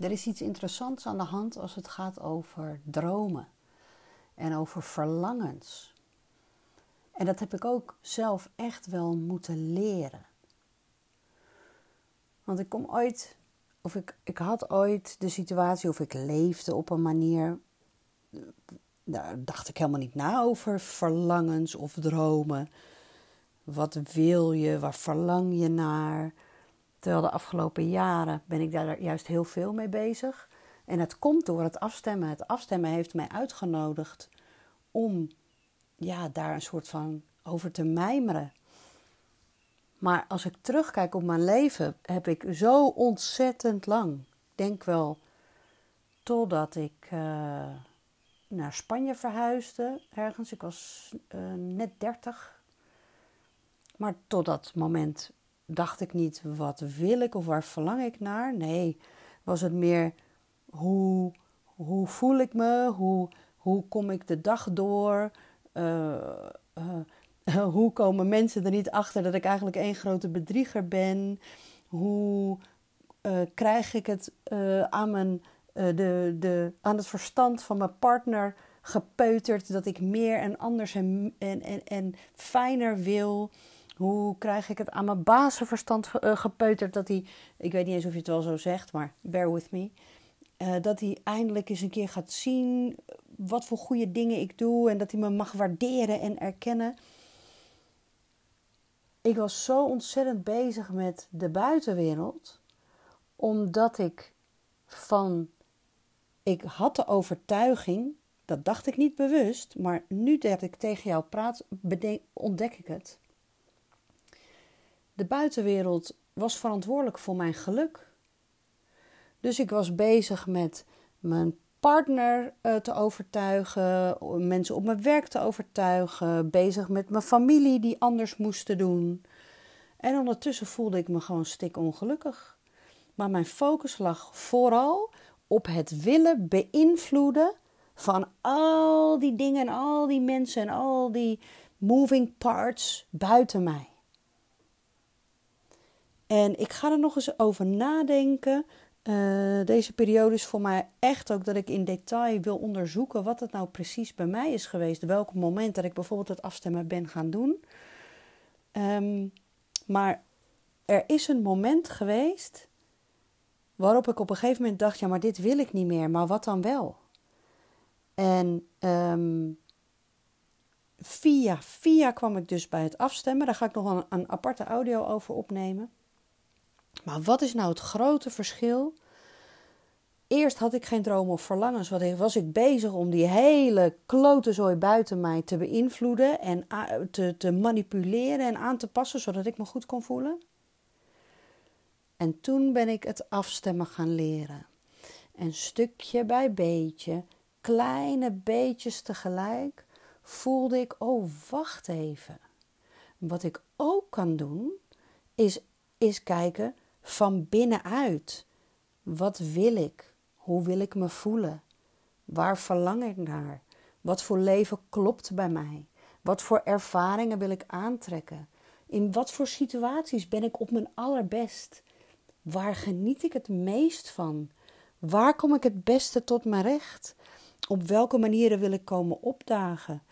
Er is iets interessants aan de hand als het gaat over dromen en over verlangens. En dat heb ik ook zelf echt wel moeten leren. Want ik kom ooit, of ik, ik had ooit de situatie, of ik leefde op een manier. Daar dacht ik helemaal niet na over verlangens of dromen. Wat wil je? Waar verlang je naar? Terwijl de afgelopen jaren ben ik daar juist heel veel mee bezig. En het komt door het afstemmen. Het afstemmen heeft mij uitgenodigd om ja, daar een soort van over te mijmeren. Maar als ik terugkijk op mijn leven, heb ik zo ontzettend lang, denk wel totdat ik uh, naar Spanje verhuisde, ergens. Ik was uh, net 30. Maar tot dat moment dacht ik niet, wat wil ik of waar verlang ik naar? Nee, was het meer, hoe, hoe voel ik me? Hoe, hoe kom ik de dag door? Uh, hoe komen mensen er niet achter dat ik eigenlijk één grote bedrieger ben? Hoe uh, krijg ik het aan, mijn, de, de, aan het verstand van mijn partner gepeuterd dat ik meer en anders en, en, en, en fijner wil? Hoe krijg ik het aan mijn bazenverstand gepeuterd dat hij, ik weet niet eens of je het wel zo zegt, maar bear with me. dat hij eindelijk eens een keer gaat zien wat voor goede dingen ik doe en dat hij me mag waarderen en erkennen. Ik was zo ontzettend bezig met de buitenwereld, omdat ik van. Ik had de overtuiging, dat dacht ik niet bewust, maar nu dat ik tegen jou praat, ontdek ik het. De buitenwereld was verantwoordelijk voor mijn geluk. Dus ik was bezig met mijn partner uh, te overtuigen, mensen op mijn werk te overtuigen, bezig met mijn familie die anders moesten doen. En ondertussen voelde ik me gewoon stik ongelukkig. Maar mijn focus lag vooral op het willen beïnvloeden van al die dingen en al die mensen en al die moving parts buiten mij. En ik ga er nog eens over nadenken uh, deze periode is voor mij echt ook dat ik in detail wil onderzoeken wat het nou precies bij mij is geweest. Welk moment dat ik bijvoorbeeld het afstemmen ben gaan doen. Um, maar er is een moment geweest waarop ik op een gegeven moment dacht: ja, maar dit wil ik niet meer, maar wat dan wel? En um, via, via kwam ik dus bij het afstemmen. Daar ga ik nog een aparte audio over opnemen. Maar wat is nou het grote verschil? Eerst had ik geen dromen of verlangens. Wat was ik bezig om die hele klote buiten mij te beïnvloeden en te, te manipuleren en aan te passen zodat ik me goed kon voelen? En toen ben ik het afstemmen gaan leren. En stukje bij beetje, kleine beetjes tegelijk, voelde ik: oh, wacht even. Wat ik ook kan doen, is, is kijken van binnenuit. Wat wil ik? Hoe wil ik me voelen? Waar verlang ik naar? Wat voor leven klopt bij mij? Wat voor ervaringen wil ik aantrekken? In wat voor situaties ben ik op mijn allerbest? Waar geniet ik het meest van? Waar kom ik het beste tot mijn recht? Op welke manieren wil ik komen opdagen?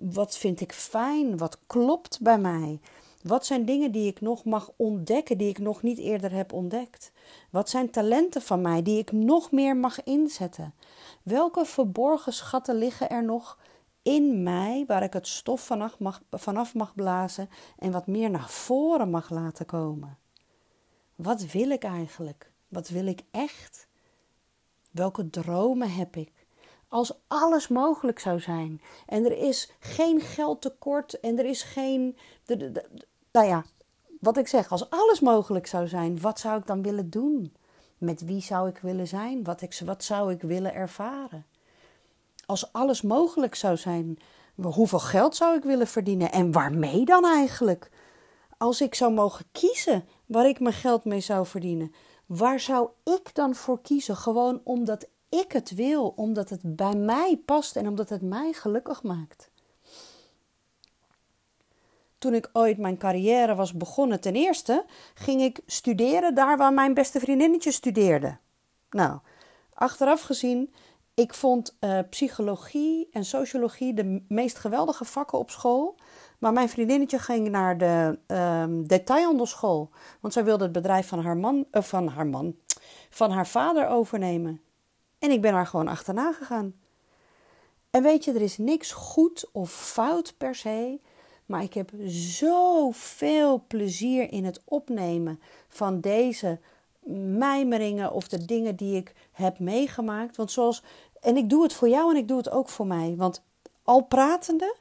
Wat vind ik fijn? Wat klopt bij mij? Wat zijn dingen die ik nog mag ontdekken, die ik nog niet eerder heb ontdekt? Wat zijn talenten van mij die ik nog meer mag inzetten? Welke verborgen schatten liggen er nog in mij waar ik het stof vanaf mag, vanaf mag blazen en wat meer naar voren mag laten komen? Wat wil ik eigenlijk? Wat wil ik echt? Welke dromen heb ik? Als alles mogelijk zou zijn en er is geen geldtekort en er is geen. De, nou ja, wat ik zeg, als alles mogelijk zou zijn, wat zou ik dan willen doen? Met wie zou ik willen zijn? Wat, ik, wat zou ik willen ervaren? Als alles mogelijk zou zijn, hoeveel geld zou ik willen verdienen en waarmee dan eigenlijk? Als ik zou mogen kiezen waar ik mijn geld mee zou verdienen, waar zou ik dan voor kiezen? Gewoon omdat ik het wil, omdat het bij mij past en omdat het mij gelukkig maakt toen ik ooit mijn carrière was begonnen, ten eerste ging ik studeren daar waar mijn beste vriendinnetje studeerde. Nou, achteraf gezien, ik vond uh, psychologie en sociologie de meest geweldige vakken op school. Maar mijn vriendinnetje ging naar de um, detailhandelschool. Want zij wilde het bedrijf van haar man, uh, van haar man, van haar vader overnemen. En ik ben haar gewoon achterna gegaan. En weet je, er is niks goed of fout per se. Maar ik heb zoveel plezier in het opnemen van deze mijmeringen of de dingen die ik heb meegemaakt. Want zoals, en ik doe het voor jou en ik doe het ook voor mij. Want al pratende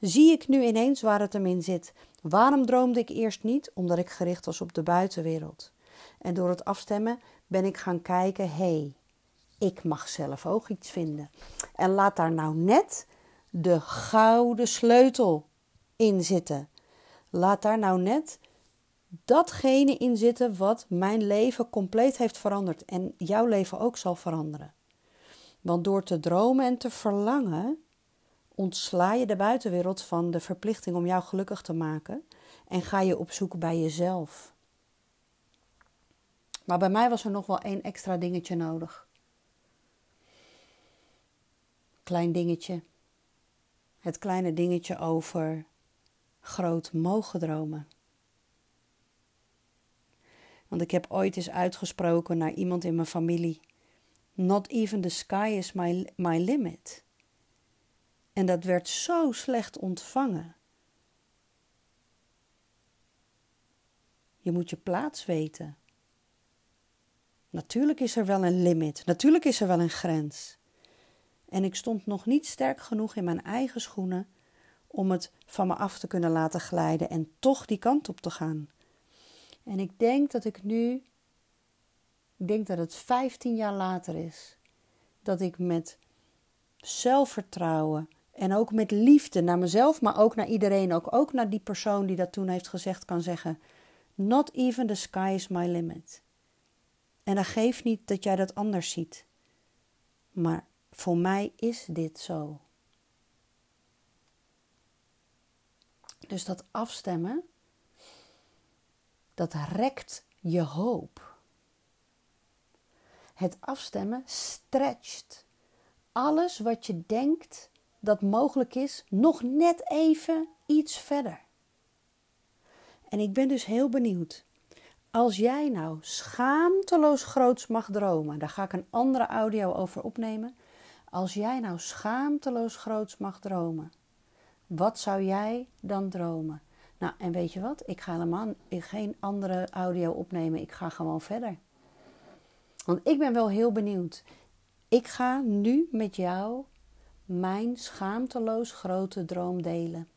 zie ik nu ineens waar het hem in zit. Waarom droomde ik eerst niet? Omdat ik gericht was op de buitenwereld. En door het afstemmen ben ik gaan kijken: hé, hey, ik mag zelf ook iets vinden. En laat daar nou net de gouden sleutel in zitten. Laat daar nou net datgene in zitten wat mijn leven compleet heeft veranderd en jouw leven ook zal veranderen. Want door te dromen en te verlangen, ontsla je de buitenwereld van de verplichting om jou gelukkig te maken en ga je op zoek bij jezelf. Maar bij mij was er nog wel één extra dingetje nodig. Klein dingetje. Het kleine dingetje over groot mogen dromen. Want ik heb ooit eens uitgesproken naar iemand in mijn familie: Not even the sky is my, my limit. En dat werd zo slecht ontvangen. Je moet je plaats weten. Natuurlijk is er wel een limit, natuurlijk is er wel een grens. En ik stond nog niet sterk genoeg in mijn eigen schoenen om het van me af te kunnen laten glijden en toch die kant op te gaan. En ik denk dat ik nu, ik denk dat het 15 jaar later is, dat ik met zelfvertrouwen en ook met liefde naar mezelf, maar ook naar iedereen, ook, ook naar die persoon die dat toen heeft gezegd, kan zeggen: Not even the sky is my limit. En dat geeft niet dat jij dat anders ziet. Maar voor mij is dit zo. Dus dat afstemmen, dat rekt je hoop. Het afstemmen stretcht alles wat je denkt dat mogelijk is, nog net even iets verder. En ik ben dus heel benieuwd. Als jij nou schaamteloos groots mag dromen, daar ga ik een andere audio over opnemen. Als jij nou schaamteloos groots mag dromen, wat zou jij dan dromen? Nou, en weet je wat? Ik ga helemaal geen andere audio opnemen. Ik ga gewoon verder. Want ik ben wel heel benieuwd. Ik ga nu met jou mijn schaamteloos grote droom delen.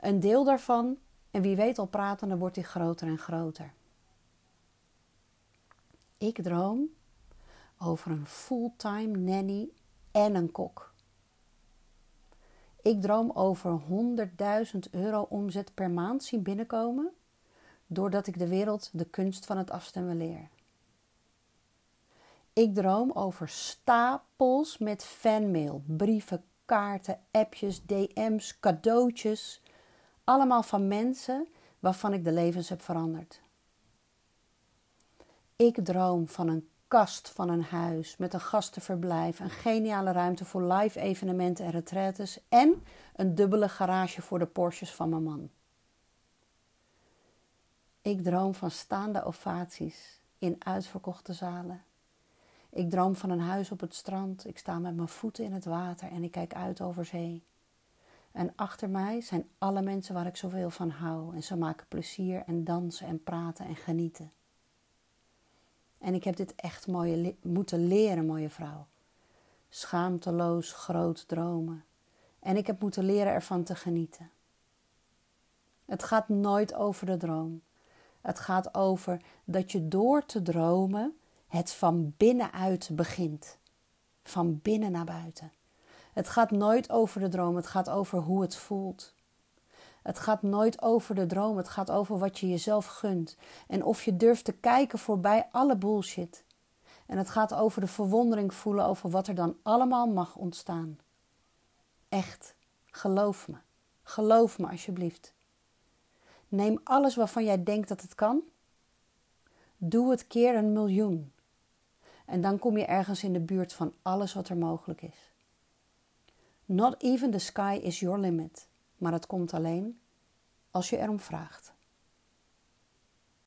Een deel daarvan, en wie weet al praten, dan wordt die groter en groter. Ik droom over een fulltime nanny en een kok. Ik droom over 100.000 euro omzet per maand zien binnenkomen, doordat ik de wereld de kunst van het afstemmen leer. Ik droom over stapels met fanmail, brieven, kaarten, appjes, DM's, cadeautjes. Allemaal van mensen waarvan ik de levens heb veranderd. Ik droom van een kast van een huis met een gastenverblijf, een geniale ruimte voor live evenementen en retraites en een dubbele garage voor de Porsches van mijn man. Ik droom van staande ovaties in uitverkochte zalen. Ik droom van een huis op het strand. Ik sta met mijn voeten in het water en ik kijk uit over zee. En achter mij zijn alle mensen waar ik zoveel van hou. En ze maken plezier en dansen en praten en genieten. En ik heb dit echt mooie moeten leren, mooie vrouw. Schaamteloos groot dromen. En ik heb moeten leren ervan te genieten. Het gaat nooit over de droom. Het gaat over dat je door te dromen het van binnenuit begint. Van binnen naar buiten. Het gaat nooit over de droom, het gaat over hoe het voelt. Het gaat nooit over de droom, het gaat over wat je jezelf gunt. En of je durft te kijken voorbij alle bullshit. En het gaat over de verwondering voelen over wat er dan allemaal mag ontstaan. Echt, geloof me. Geloof me alsjeblieft. Neem alles waarvan jij denkt dat het kan. Doe het keer een miljoen. En dan kom je ergens in de buurt van alles wat er mogelijk is. Not even the sky is your limit, maar het komt alleen als je erom vraagt.